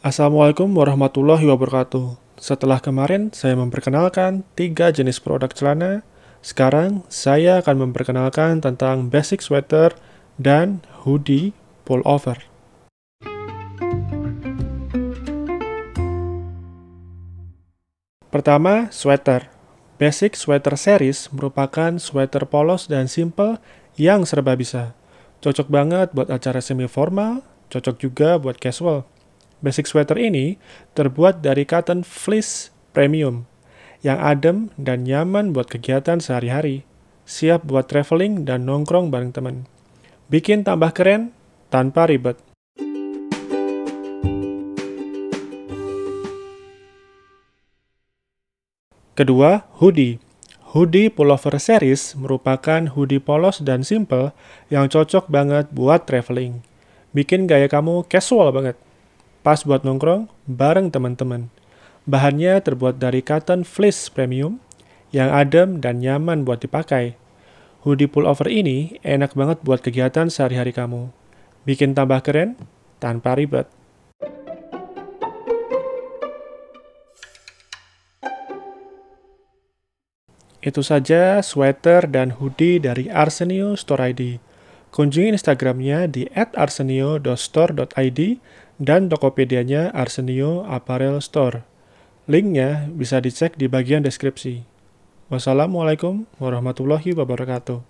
Assalamualaikum warahmatullahi wabarakatuh. Setelah kemarin saya memperkenalkan tiga jenis produk celana, sekarang saya akan memperkenalkan tentang basic sweater dan hoodie pullover. Pertama, sweater. Basic Sweater Series merupakan sweater polos dan simple yang serba bisa. Cocok banget buat acara semi formal, cocok juga buat casual. Basic sweater ini terbuat dari cotton fleece premium yang adem dan nyaman buat kegiatan sehari-hari. Siap buat traveling dan nongkrong bareng teman. Bikin tambah keren tanpa ribet. Kedua, hoodie. Hoodie pullover series merupakan hoodie polos dan simple yang cocok banget buat traveling. Bikin gaya kamu casual banget. Pas buat nongkrong bareng teman-teman. Bahannya terbuat dari cotton fleece premium yang adem dan nyaman buat dipakai. Hoodie pullover ini enak banget buat kegiatan sehari-hari kamu. Bikin tambah keren tanpa ribet. Itu saja sweater dan hoodie dari Arsenio Store ID. Kunjungi Instagramnya di @arsenio.store.id dan Tokopedia-nya Arsenio Apparel Store. Linknya bisa dicek di bagian deskripsi. Wassalamualaikum warahmatullahi wabarakatuh.